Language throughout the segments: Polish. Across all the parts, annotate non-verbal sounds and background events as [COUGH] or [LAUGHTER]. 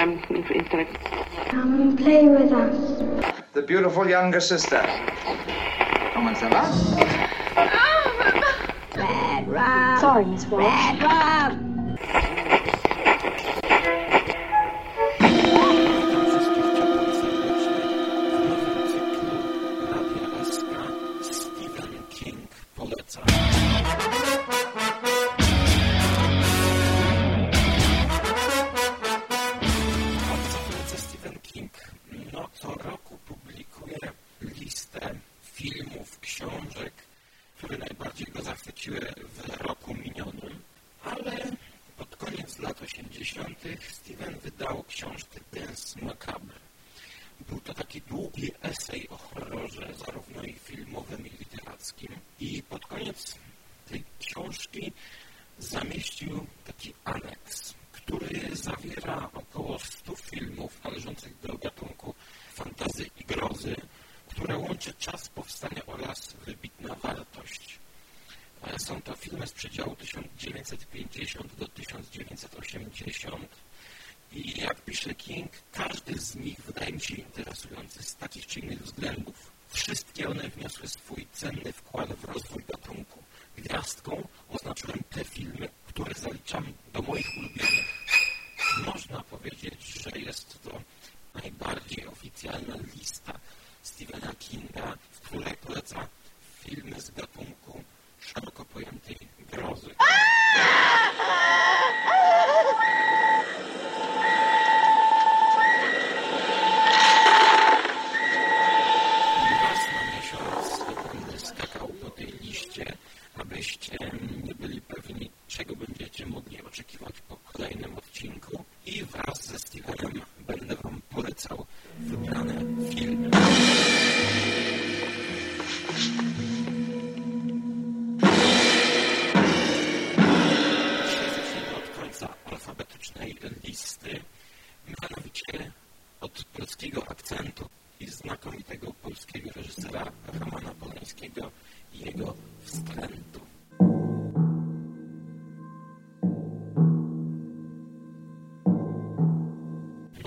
um, intellect. Come and play with us. The beautiful younger sister. Comment ça va? Red rum. Sorry, Miss Walsh. Książek, które najbardziej go zachwyciły w roku minionym, ale pod koniec lat 80. Steven wydał książkę Dance Macabre. Był to taki długi esej o horrorze, zarówno i filmowym, i literackim. I pod koniec tej książki zamieścił taki aneks, który zawiera około 100 filmów należących do gatunku fantazy i grozy, które łączy czas powstania oraz wybitna wartość. E, Są to filmy z przedziału 1950 do 1980 i jak pisze King, każdy z nich wydaje mi się interesujący z takich czy innych względów. Wszystkie one wniosły swój cenny wkład w rozwój gatunku. Gwiazdką oznaczyłem te filmy, które zaliczam do moich ulubionych. Można powiedzieć, że jest to najbardziej oficjalna lista Stephena Kinga, w której poleca filmy z gatunku szeroko pojętej grozy. [LAUGHS]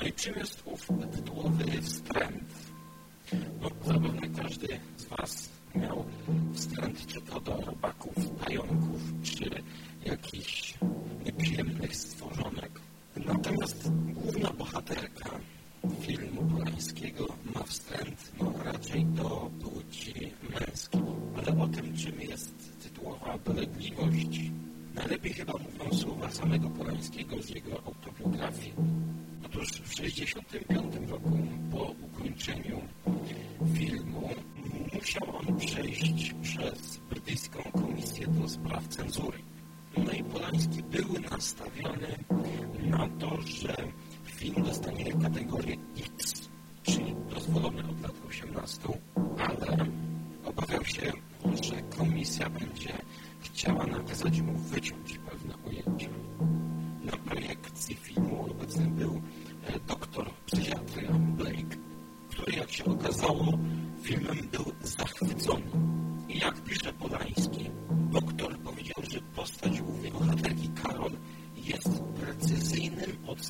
No i jest ów tytułowy wstręt? No, zapewne każdy z Was miał wstręt czy to do robaków, pająków, czy jakichś nieprzyjemnych stworzonek. Natomiast główna bohaterka filmu Polańskiego ma wstręt no, raczej do płci męskiej. Ale o tym, czym jest tytułowa dolegliwość, najlepiej chyba mówią słowa samego Polańskiego z jego autobiografii. Otóż w 1965 roku po ukończeniu filmu musiał on przejść przez brytyjską komisję do spraw cenzury. No i Polański był nastawiony na to, że film dostanie kategorię X, czyli dozwolony od lat 18, ale obawiał się, że komisja będzie chciała nakazać mu wyciąć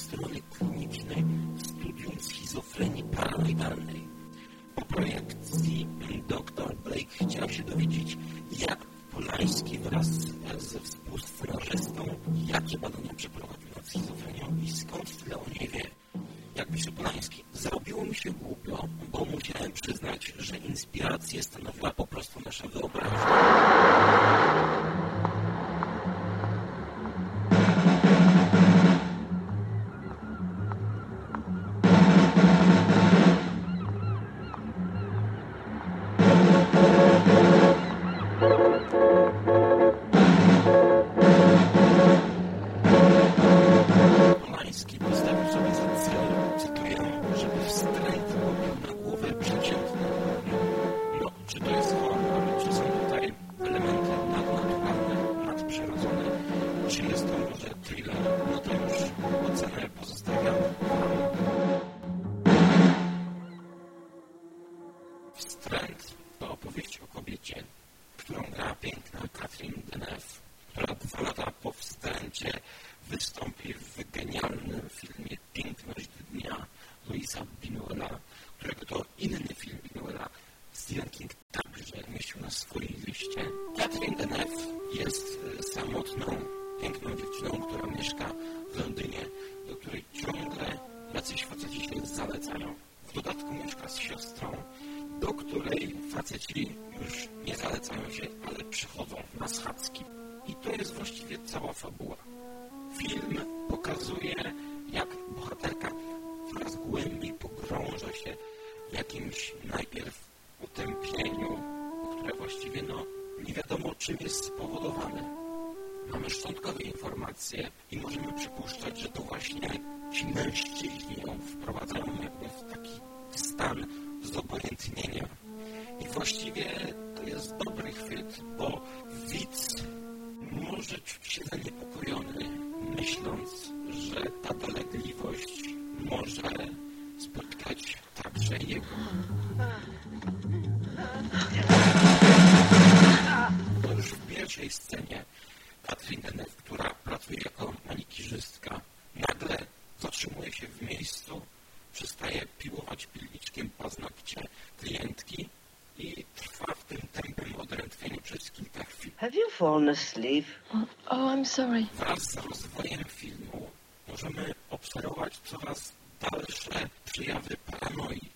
strony klinicznej studium schizofrenii paranoidalnej. Po projekcji dr Blake chciał się dowiedzieć, jak Polański wraz ze współscenarzystą, jakie badania przeprowadził nad schizofrenią i skąd tyle o niej wie. Jak pisze Polański, zrobiło mi się głupio, bo musiałem przyznać, że inspirację stanowiła po prostu nasza wyobraźnia. Właściwie no, nie wiadomo czym jest spowodowane. Mamy szczątkowe informacje i możemy przypuszczać, że to właśnie ci mężczyźni ją wprowadzają jakby w taki stan zobojętnienia. I właściwie to jest dobry chwyt, bo widz może czuć się zaniepokojony, myśląc, że ta dolegliwość może spotkać także jego. Pierwszej scenie Katrin Deneuve, która pracuje jako manikirzystka, nagle zatrzymuje się w miejscu, przestaje piłować pilniczkiem paznokcie klientki i trwa w tym tempem odrętwieniu przez kilka chwil. Have you fallen asleep? Oh, oh, I'm sorry. Wraz z rozwojem filmu możemy obserwować coraz dalsze przejawy paranoi,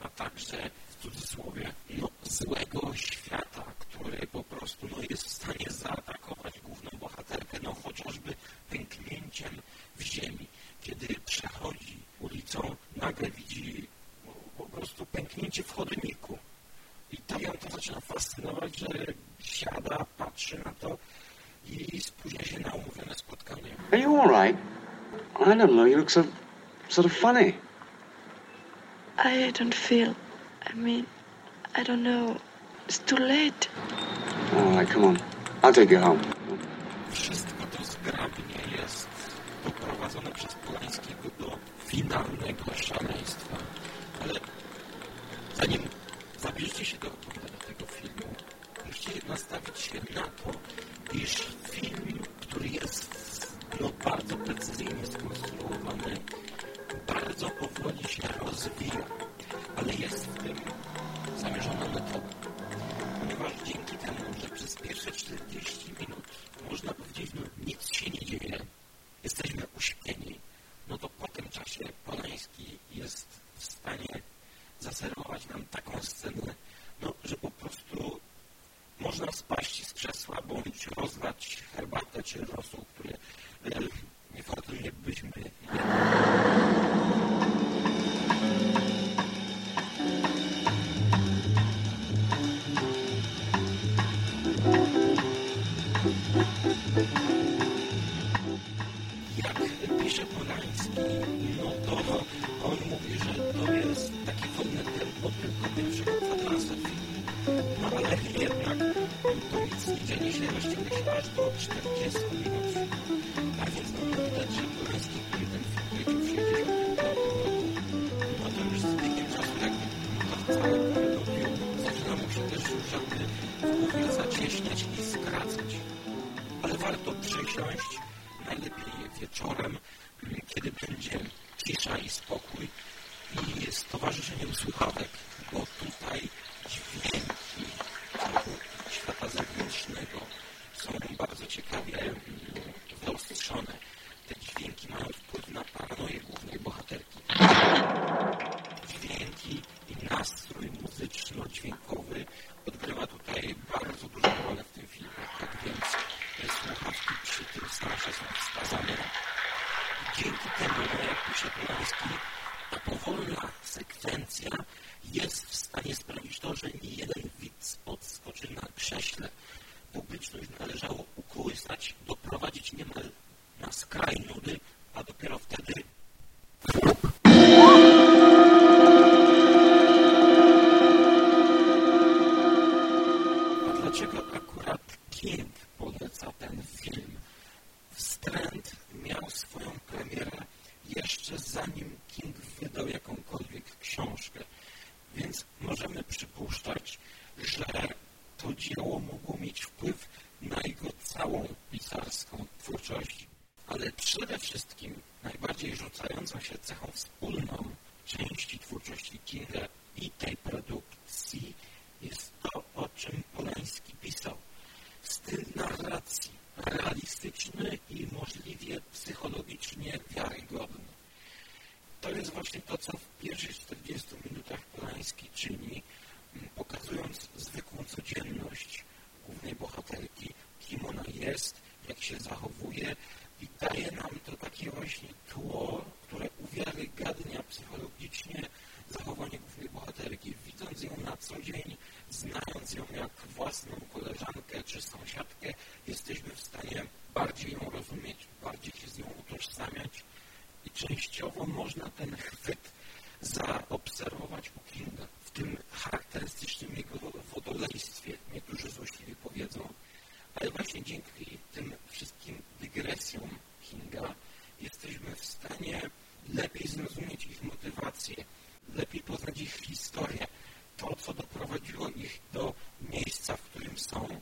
a także w cudzysłowie no, złego świata, który po prostu no, jest w stanie zaatakować główną bohaterkę, no chociażby pęknięciem w ziemi. Kiedy przechodzi ulicą, nagle widzi po prostu pęknięcie w chodniku. I to ją to zaczyna fascynować, że siada, patrzy na to i spóźnia się na umówione spotkanie. Are you all right? I don't know. You look so sort of funny. I don't feel. I mean, I don't know. It's too late. All right, come on. I'll take you home. Wszystko to zgrabnie jest doprowadzone przez Polańskiego do finalnego szaleństwa. Ale zanim zabierzecie się do oglądania tego filmu, musicie nastawić się na to, iż film, który jest no, bardzo precyzyjnie skonstruowany, bardzo powoli się rozwija, ale jest w tym city. Cisza i spokój. I z towarzyszeniem słuchawek, bo tutaj dźwięki tego świata zewnętrznego są bardzo ciekawie mm, wyostrzone. Te dźwięki mają wpływ na paranoję głównej bohaterki. Dźwięki i nastrój muzyczno-dźwiękowy odgrywa tutaj bardzo dużą rolę w tym filmie. Tak więc e, słuchawki przy tym starsze są wskazane. Dzięki temu, no jak pisze Polański, ta powolna sekwencja jest w stanie sprawić to, że nie jeden widz krześle. Publiczność należało ukołysać, doprowadzić niemal na skraj nudy, a dopiero wtedy się cechą wspólną części twórczości Kinga i tej produkcji jest to, o czym Polański pisał. Styl narracji, realistyczny i możliwie psychologicznie wiarygodny. To jest właśnie to, co w pierwszych 40 minutach Polański dzieło, które uwiarygadnia psychologicznie zachowanie głównej bohaterki. Widząc ją na co dzień, znając ją jak własną koleżankę czy sąsiadkę, jesteśmy w stanie bardziej ją rozumieć, bardziej się z nią utożsamiać i częściowo można ten chwyt zaobserwować u Kinga w tym charakterystycznym jego wodolejstwie. Niektórzy złośliwie powiedzą, ale właśnie dzięki tym wszystkim dygresjom Kinga jesteśmy w stanie lepiej zrozumieć ich motywację, lepiej poznać ich historię, to, co doprowadziło ich do miejsca, w którym są.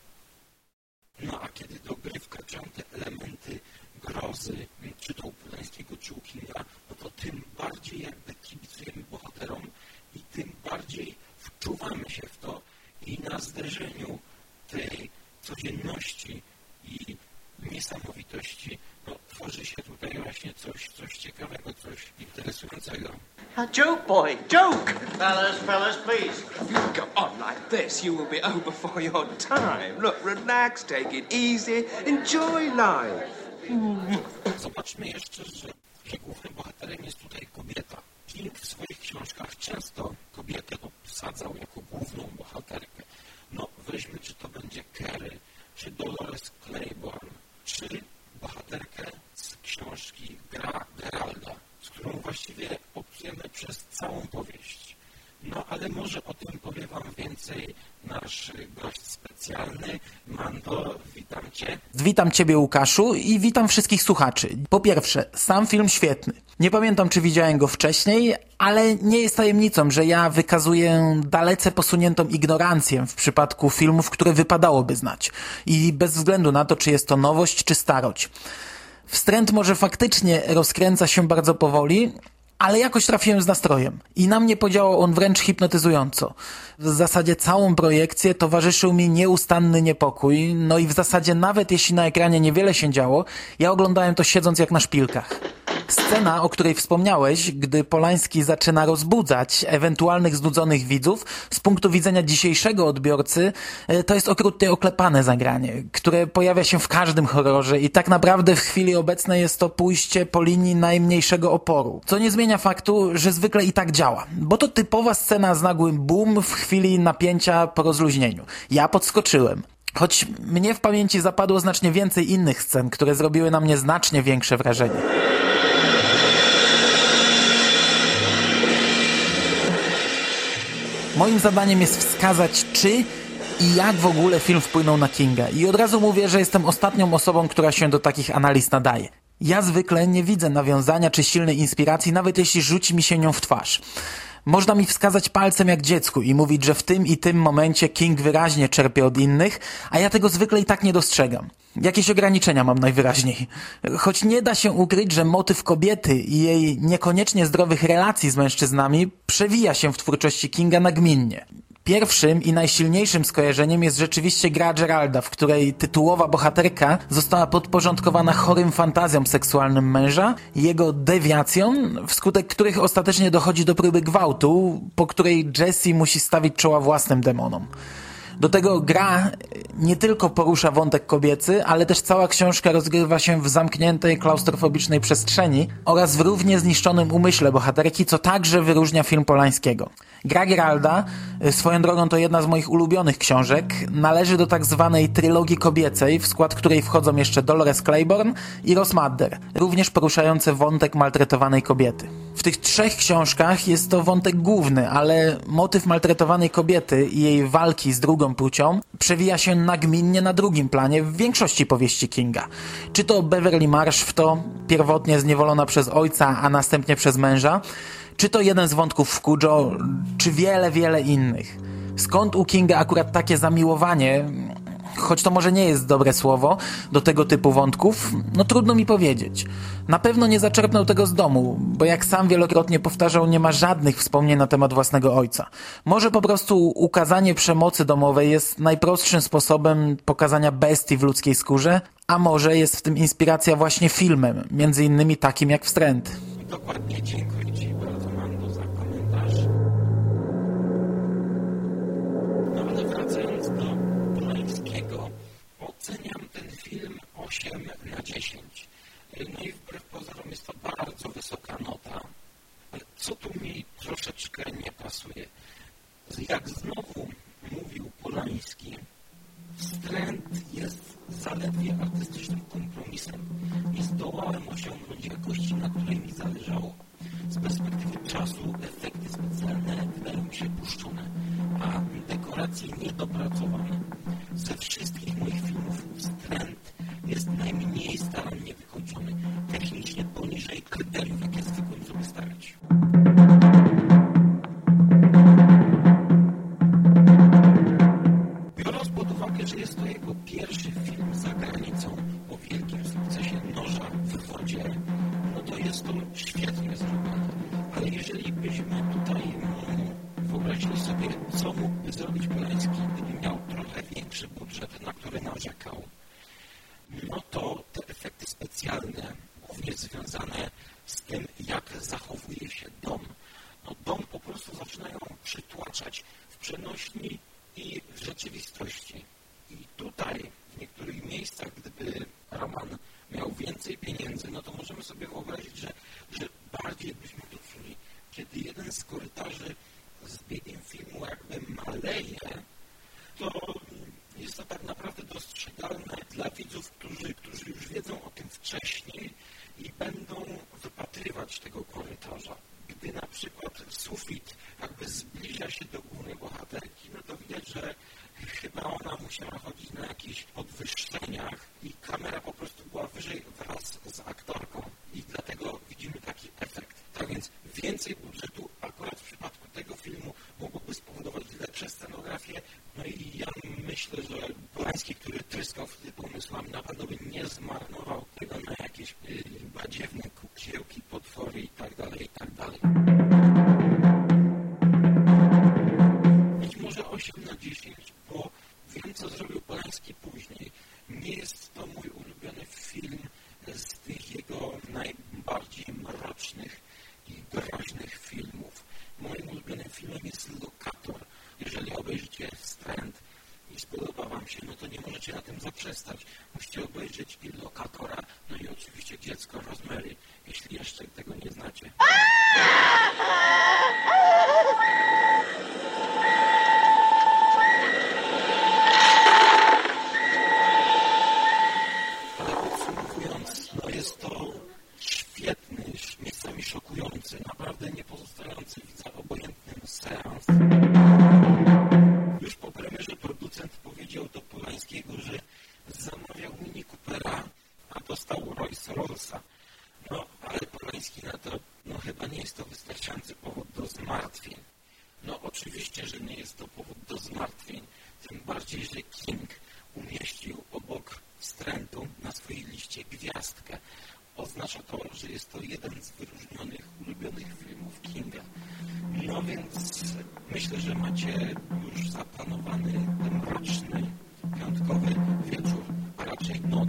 No a kiedy do gry wkraczają te elementy grozy, czy to u Polańskiego, czy u Kinga, no to tym bardziej jakby kibicujemy bohaterom i tym bardziej wczuwamy się w to i na zderzeniu tej codzienności i niesamowitości no, tworzy się tutaj właśnie coś, coś ciekawego, coś interesującego. A joke, boy, joke! Fellas, fellas, please. If you go on like this, you will be over before your time. Look, relax, take it easy, enjoy life. Zobaczmy jeszcze, że, że głównym bohaterem jest tutaj kobieta. King w swoich książkach często kobietę obsadzał jako główną bohaterkę. No, weźmy, czy to będzie Kerry, czy Dolores Claiborne, czy bohaterkę z książki Gra Geralda, z którą właściwie obcujemy przez całą powieść. No, ale może o tym powie Wam więcej nasz gość specjalny. Mando, witam Cię. Witam Ciebie, Łukaszu, i witam wszystkich słuchaczy. Po pierwsze, sam film świetny. Nie pamiętam, czy widziałem go wcześniej, ale nie jest tajemnicą, że ja wykazuję dalece posuniętą ignorancję w przypadku filmów, które wypadałoby znać. I bez względu na to, czy jest to nowość, czy starość. Wstręt może faktycznie rozkręca się bardzo powoli, ale jakoś trafiłem z nastrojem i na mnie podziałał on wręcz hipnotyzująco. W zasadzie całą projekcję towarzyszył mi nieustanny niepokój, no i w zasadzie nawet jeśli na ekranie niewiele się działo, ja oglądałem to siedząc jak na szpilkach. Scena, o której wspomniałeś, gdy Polański zaczyna rozbudzać ewentualnych znudzonych widzów, z punktu widzenia dzisiejszego odbiorcy, e, to jest okrutnie oklepane zagranie, które pojawia się w każdym horrorze i tak naprawdę w chwili obecnej jest to pójście po linii najmniejszego oporu. Co nie zmienia faktu, że zwykle i tak działa, bo to typowa scena z nagłym boom w chwili napięcia po rozluźnieniu. Ja podskoczyłem. Choć mnie w pamięci zapadło znacznie więcej innych scen, które zrobiły na mnie znacznie większe wrażenie. Moim zadaniem jest wskazać, czy i jak w ogóle film wpłynął na Kinga. I od razu mówię, że jestem ostatnią osobą, która się do takich analiz nadaje. Ja zwykle nie widzę nawiązania czy silnej inspiracji, nawet jeśli rzuci mi się nią w twarz. Można mi wskazać palcem jak dziecku i mówić, że w tym i tym momencie King wyraźnie czerpie od innych, a ja tego zwykle i tak nie dostrzegam. Jakieś ograniczenia mam najwyraźniej. Choć nie da się ukryć, że motyw kobiety i jej niekoniecznie zdrowych relacji z mężczyznami przewija się w twórczości Kinga nagminnie. Pierwszym i najsilniejszym skojarzeniem jest rzeczywiście gra Geralda, w której tytułowa bohaterka została podporządkowana chorym fantazjom seksualnym męża, jego dewiacjom, wskutek których ostatecznie dochodzi do próby gwałtu, po której Jessie musi stawić czoła własnym demonom. Do tego gra nie tylko porusza wątek kobiecy, ale też cała książka rozgrywa się w zamkniętej, klaustrofobicznej przestrzeni oraz w równie zniszczonym umyśle bohaterki, co także wyróżnia film Polańskiego. Gra Geralda, y, swoją drogą to jedna z moich ulubionych książek, należy do tak zwanej trylogii kobiecej, w skład której wchodzą jeszcze Dolores Claiborne i Ross Madder, również poruszające wątek maltretowanej kobiety. W tych trzech książkach jest to wątek główny, ale motyw maltretowanej kobiety i jej walki z drugą płcią przewija się nagminnie na drugim planie w większości powieści Kinga. Czy to Beverly Marsh w to, pierwotnie zniewolona przez ojca, a następnie przez męża, czy to jeden z wątków w Kujo, czy wiele, wiele innych. Skąd u Kinga akurat takie zamiłowanie, choć to może nie jest dobre słowo, do tego typu wątków, no trudno mi powiedzieć. Na pewno nie zaczerpnął tego z domu, bo jak sam wielokrotnie powtarzał, nie ma żadnych wspomnień na temat własnego ojca. Może po prostu ukazanie przemocy domowej jest najprostszym sposobem pokazania bestii w ludzkiej skórze, a może jest w tym inspiracja właśnie filmem, między innymi takim jak Wstręt. Dokładnie, dziękuję Ci bardzo, Mando, za komentarz. No ale wracając do Polańskiego, oceniam ten film 8 na 10. No i wbrew pozorom jest to bardzo wysoka nota. Ale co tu mi troszeczkę nie pasuje? Jak znowu mówił Polański, wstręt jest zaledwie artystycznym kompromisem. Nie zdołałem osiągnąć jakości, na której mi zależało. Z perspektywy czasu efekty specjalne wydają mi się puszczone, a dekoracje niedopracowane. Ze wszystkich Ale jeżeli byśmy tutaj mm, wyobrazili sobie, co mógłby zrobić Polański, gdyby miał trochę większy budżet, na który narzekał, no to te efekty specjalne, głównie związane z tym, jak zachowuje się dom, no dom po prostu zaczynają przytłaczać w przenośni i w rzeczywistości. I tutaj, w niektórych miejscach, gdyby Roman miał więcej pieniędzy, no to możemy sobie wyobrazić, że, że bardziej byśmy czuli. Kiedy jeden z korytarzy z biegiem filmu jakby maleje, to jest to tak naprawdę dostrzegalne więc myślę, że macie już zaplanowany ten mroczny, piątkowy wieczór, a raczej noc